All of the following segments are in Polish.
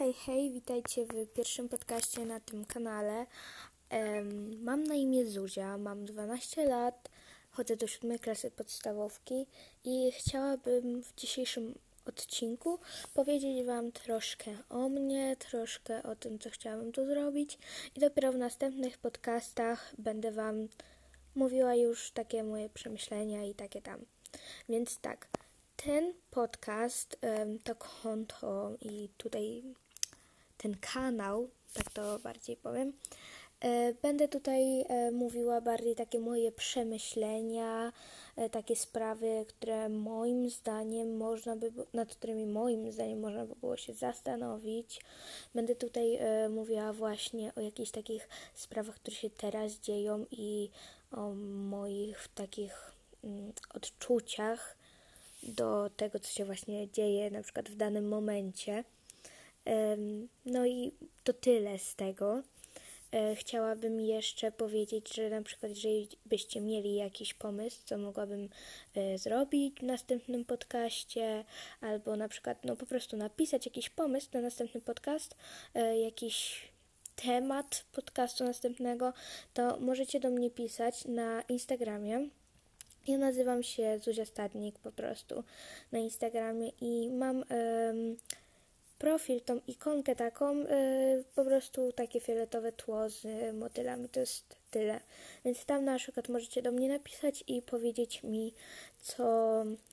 Hej, hej, witajcie w pierwszym podcaście na tym kanale. Em, mam na imię Zuzia, mam 12 lat, chodzę do siódmej klasy podstawówki i chciałabym w dzisiejszym odcinku powiedzieć Wam troszkę o mnie, troszkę o tym, co chciałabym tu zrobić i dopiero w następnych podcastach będę Wam mówiła już takie moje przemyślenia i takie tam. Więc tak, ten podcast to konto i tutaj ten kanał, tak to bardziej powiem. E, Będę tutaj e, mówiła bardziej takie moje przemyślenia, e, takie sprawy, które moim zdaniem można by, nad którymi moim zdaniem można by było się zastanowić. Będę tutaj mówiła właśnie o jakichś takich sprawach, które się teraz dzieją i o moich takich mm, odczuciach do tego, co się właśnie dzieje na przykład w danym momencie. No i to tyle z tego. E, Chciałabym jeszcze powiedzieć, że na przykład, jeżeli byście mieli jakiś pomysł, co mogłabym e, zrobić w następnym podcaście, albo na przykład no po prostu napisać jakiś pomysł na następny podcast, e, jakiś temat podcastu następnego, to możecie do mnie pisać na Instagramie. Ja nazywam się Zuzia Stadnik po prostu na Instagramie i mam em, profil, tą ikonkę taką, y, po prostu takie fioletowe tło z motylami, to jest tyle. Więc tam na przykład możecie do mnie napisać i powiedzieć mi, co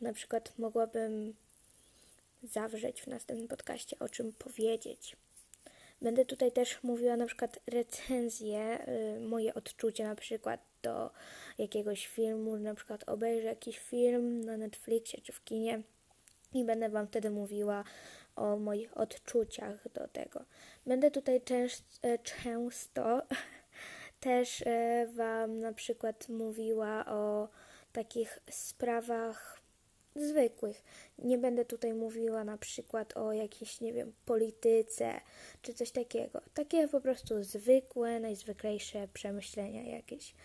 na przykład mogłabym zawrzeć w następnym podcaście, o czym powiedzieć. Będę tutaj też mówiła na przykład recenzje, y, moje odczucia na przykład do jakiegoś filmu, na przykład obejrzę jakiś film na Netflixie czy w kinie i będę Wam wtedy mówiła o moich odczuciach do tego. Będę tutaj częst, e, często też e, Wam na przykład mówiła o takich sprawach zwykłych. Nie będę tutaj mówiła na przykład o jakiejś, nie wiem, polityce czy coś takiego. Takie po prostu zwykłe, najzwyklejsze przemyślenia jakieś.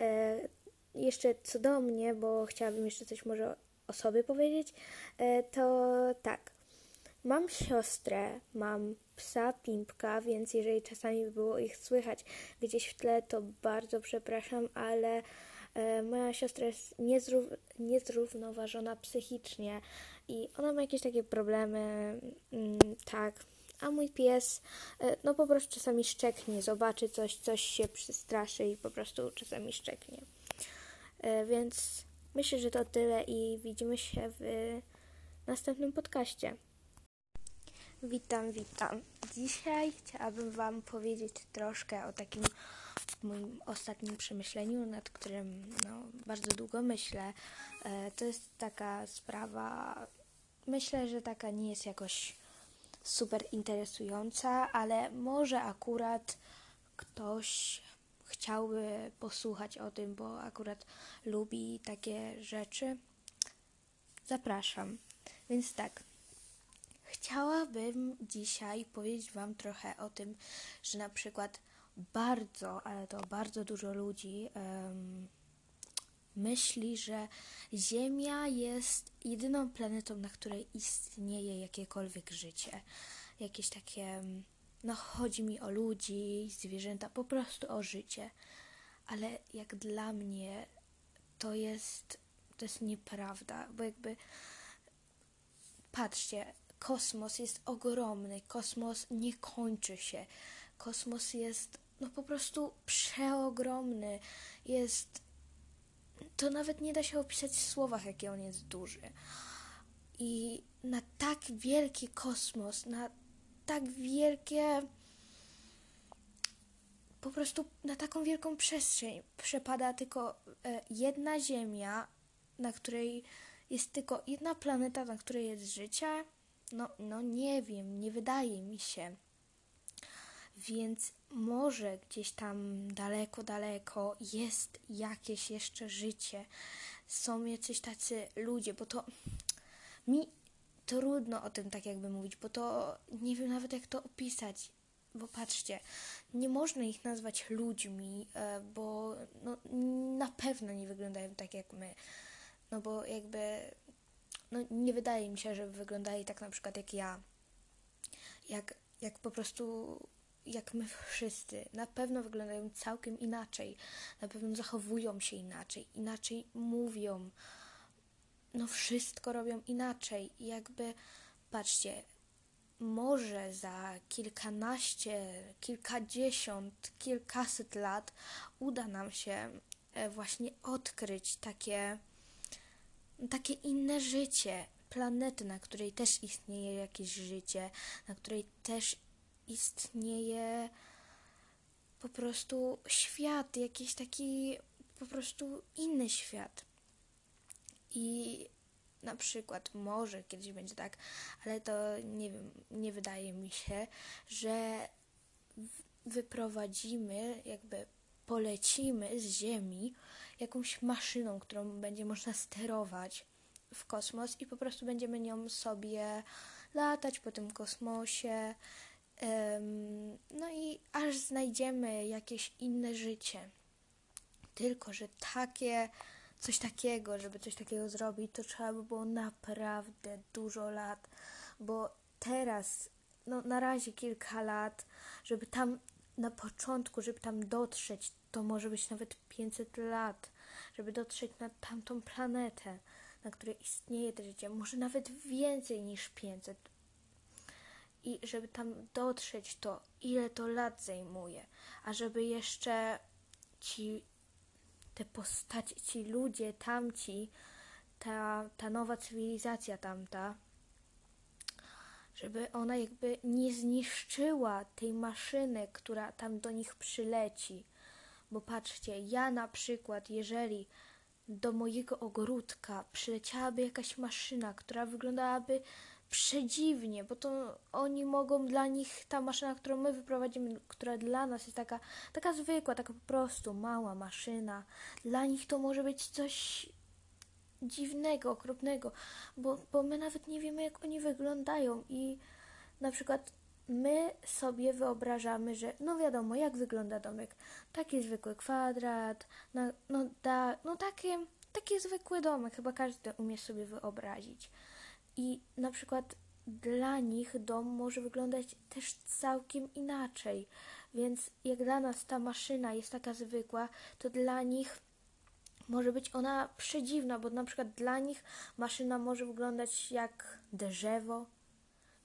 E, jeszcze co do mnie, bo chciałabym jeszcze coś może o sobie powiedzieć, e, to tak. Mam siostrę, mam psa Pimpka, więc jeżeli czasami by było ich słychać gdzieś w tle, to bardzo przepraszam, ale e, moja siostra jest niezrów, niezrównoważona psychicznie i ona ma jakieś takie problemy, mm, tak. A mój pies, e, no po prostu czasami szczeknie, zobaczy coś, coś się przestraszy i po prostu czasami szczeknie. E, więc myślę, że to tyle i widzimy się w następnym podcaście. Witam, witam. Dzisiaj chciałabym Wam powiedzieć troszkę o takim moim ostatnim przemyśleniu, nad którym no, bardzo długo myślę. E, to jest taka sprawa, myślę, że taka nie jest jakoś super interesująca, ale może akurat ktoś chciałby posłuchać o tym, bo akurat lubi takie rzeczy. Zapraszam. Więc tak, Chciałabym dzisiaj powiedzieć Wam trochę o tym, że na przykład bardzo, ale to bardzo dużo ludzi em, myśli, że Ziemia jest jedyną planetą, na której istnieje jakiekolwiek życie. Jakieś takie, no chodzi mi o ludzi, zwierzęta, po prostu o życie. Ale jak dla mnie to jest, to jest nieprawda, bo jakby Patrzcie, kosmos jest ogromny, kosmos nie kończy się. Kosmos jest no po prostu przeogromny. Jest to nawet nie da się opisać w słowach, jaki on jest duży. I na tak wielki kosmos, na tak wielkie po prostu na taką wielką przestrzeń przepada tylko e, jedna Ziemia, na której jest tylko jedna planeta, na której jest życie? No, no nie wiem, nie wydaje mi się. Więc może gdzieś tam daleko, daleko jest jakieś jeszcze życie. Są jacyś tacy ludzie, bo to mi trudno o tym tak jakby mówić, bo to nie wiem nawet jak to opisać. Bo patrzcie, nie można ich nazwać ludźmi, e, bo no, na pewno nie wyglądają tak jak my. No bo jakby no nie wydaje mi się, żeby wyglądali tak na przykład jak ja. Jak jak po prostu jak my wszyscy, na pewno wyglądają całkiem inaczej, na pewno zachowują się inaczej, inaczej mówią, no wszystko robią inaczej. I jakby, patrzcie, może za kilkanaście, kilkadziesiąt, kilkaset lat uda nam się e, właśnie odkryć takie, takie inne życie, planety, na której też istnieje jakieś życie, na której też istnieje po prostu świat, jakiś taki po prostu inny świat. I na przykład może kiedyś będzie tak, ale to nie wiem, nie wydaje mi się, że wyprowadzimy, jakby polecimy z Ziemi jakąś maszyną, którą będzie można sterować w kosmos i po prostu będziemy nią sobie latać po tym kosmosie. No i aż znajdziemy jakieś inne życie. Tylko, że takie coś takiego, żeby coś takiego zrobić, to trzeba by było naprawdę dużo lat, bo teraz, no na razie kilka lat, żeby tam na początku, żeby tam dotrzeć, to może być nawet 500 lat, żeby dotrzeć na tamtą planetę, na której istnieje to życie, może nawet więcej niż 500. I żeby tam dotrzeć, to ile to lat zajmuje, a żeby jeszcze ci te postacie, ci ludzie, tamci, ta, ta nowa cywilizacja tamta, żeby ona jakby nie zniszczyła tej maszyny, która tam do nich przyleci. Bo patrzcie, ja na przykład, jeżeli do mojego ogródka przyleciałaby jakaś maszyna, która wyglądałaby przedziwnie, bo to oni mogą dla nich, ta maszyna, którą my wyprowadzimy, która dla nas jest taka, taka zwykła, taka po prostu mała maszyna, dla nich to może być coś dziwnego, okropnego, bo, bo my nawet nie wiemy, jak oni wyglądają i na przykład my sobie wyobrażamy, że no wiadomo, jak wygląda domek. Taki zwykły kwadrat, no, no, da, no takie, taki zwykły domek, chyba każdy umie sobie wyobrazić. I na przykład dla nich dom może wyglądać też całkiem inaczej. Więc jak dla nas ta maszyna jest taka zwykła, to dla nich może być ona przedziwna, bo na przykład dla nich maszyna może wyglądać jak drzewo.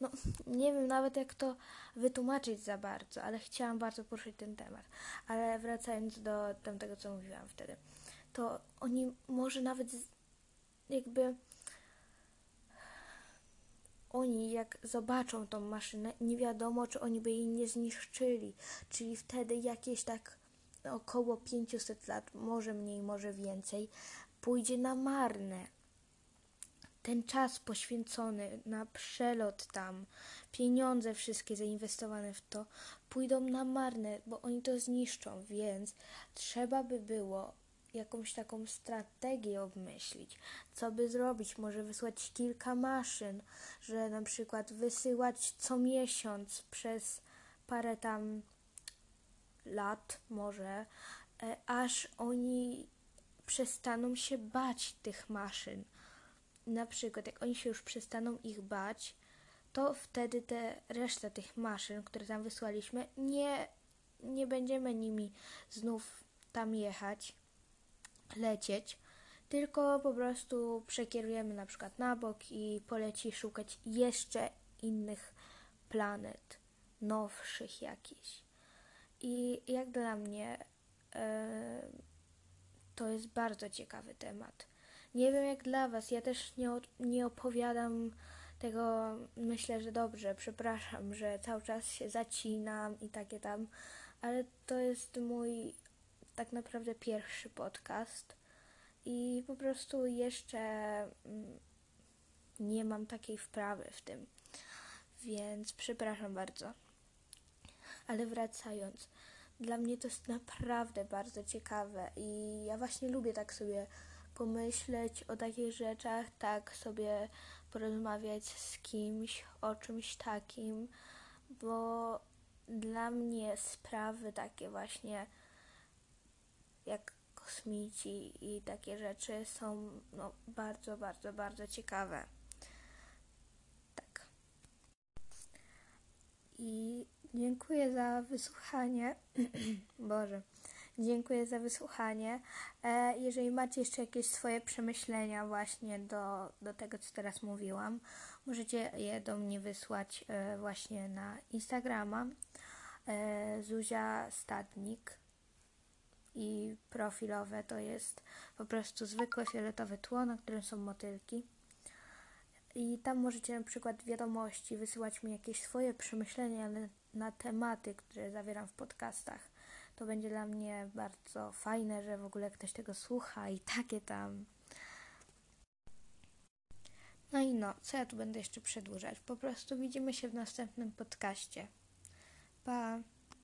No, nie wiem nawet jak to wytłumaczyć za bardzo, ale chciałam bardzo poruszyć ten temat. Ale wracając do tego, co mówiłam wtedy, to oni może nawet jakby oni jak zobaczą tą maszynę, nie wiadomo, czy oni by jej nie zniszczyli. Czyli wtedy jakieś tak około 500 lat, może mniej, może więcej, pójdzie na marne. Ten czas poświęcony na przelot tam, pieniądze wszystkie zainwestowane w to, pójdą na marne, bo oni to zniszczą, więc trzeba by było jakąś taką strategię obmyślić, co by zrobić, może wysłać kilka maszyn, że na przykład wysyłać co miesiąc przez parę tam lat może, e, aż oni przestaną się bać tych maszyn. Na przykład, jak oni się już przestaną ich bać, to wtedy te reszta tych maszyn, które tam wysłaliśmy, nie, nie będziemy nimi znów tam jechać, lecieć, tylko po prostu przekierujemy na przykład na bok i poleci szukać jeszcze innych planet, nowszych jakichś. I jak dla mnie e, to jest bardzo ciekawy temat. Nie wiem jak dla Was, ja też nie, nie opowiadam tego, myślę, że dobrze, przepraszam, że cały czas się zacinam i takie tam, ale to jest mój tak naprawdę pierwszy podcast i po prostu jeszcze mm, nie mam takiej wprawy w tym, więc przepraszam bardzo. Ale wracając, dla mnie to jest naprawdę bardzo ciekawe i ja właśnie lubię tak sobie pomyśleć o takich rzeczach, tak sobie porozmawiać z kimś o czymś takim, bo dla mnie sprawy takie właśnie jak kosmici i takie rzeczy są no, bardzo, bardzo, bardzo ciekawe. Tak. I dziękuję za wysłuchanie. Boże. Dziękuję za wysłuchanie. E, jeżeli macie jeszcze jakieś swoje przemyślenia właśnie do, do tego, co teraz mówiłam, możecie je do mnie wysłać e, właśnie na Instagrama e, Zuzia Stadnik i profilowe to jest po prostu zwykłe fioletowe tło, na którym są motylki. I tam możecie na przykład wiadomości wysyłać mi jakieś swoje przemyślenia na, na tematy, które zawieram w podcastach. To będzie dla mnie bardzo fajne, że w ogóle ktoś tego słucha i takie tam. No i no, co ja tu będę jeszcze przedłużać? Po prostu widzimy się w następnym podcaście. Pa!